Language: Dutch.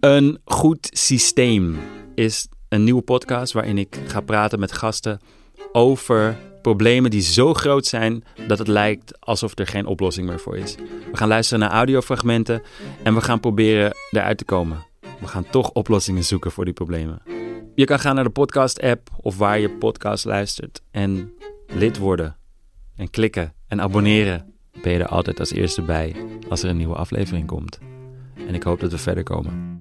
Een goed systeem is een nieuwe podcast waarin ik ga praten met gasten over problemen die zo groot zijn dat het lijkt alsof er geen oplossing meer voor is. We gaan luisteren naar audiofragmenten en we gaan proberen eruit te komen. We gaan toch oplossingen zoeken voor die problemen. Je kan gaan naar de podcast-app of waar je podcast luistert en lid worden. En klikken en abonneren. Ben je er altijd als eerste bij als er een nieuwe aflevering komt. En ik hoop dat we verder komen.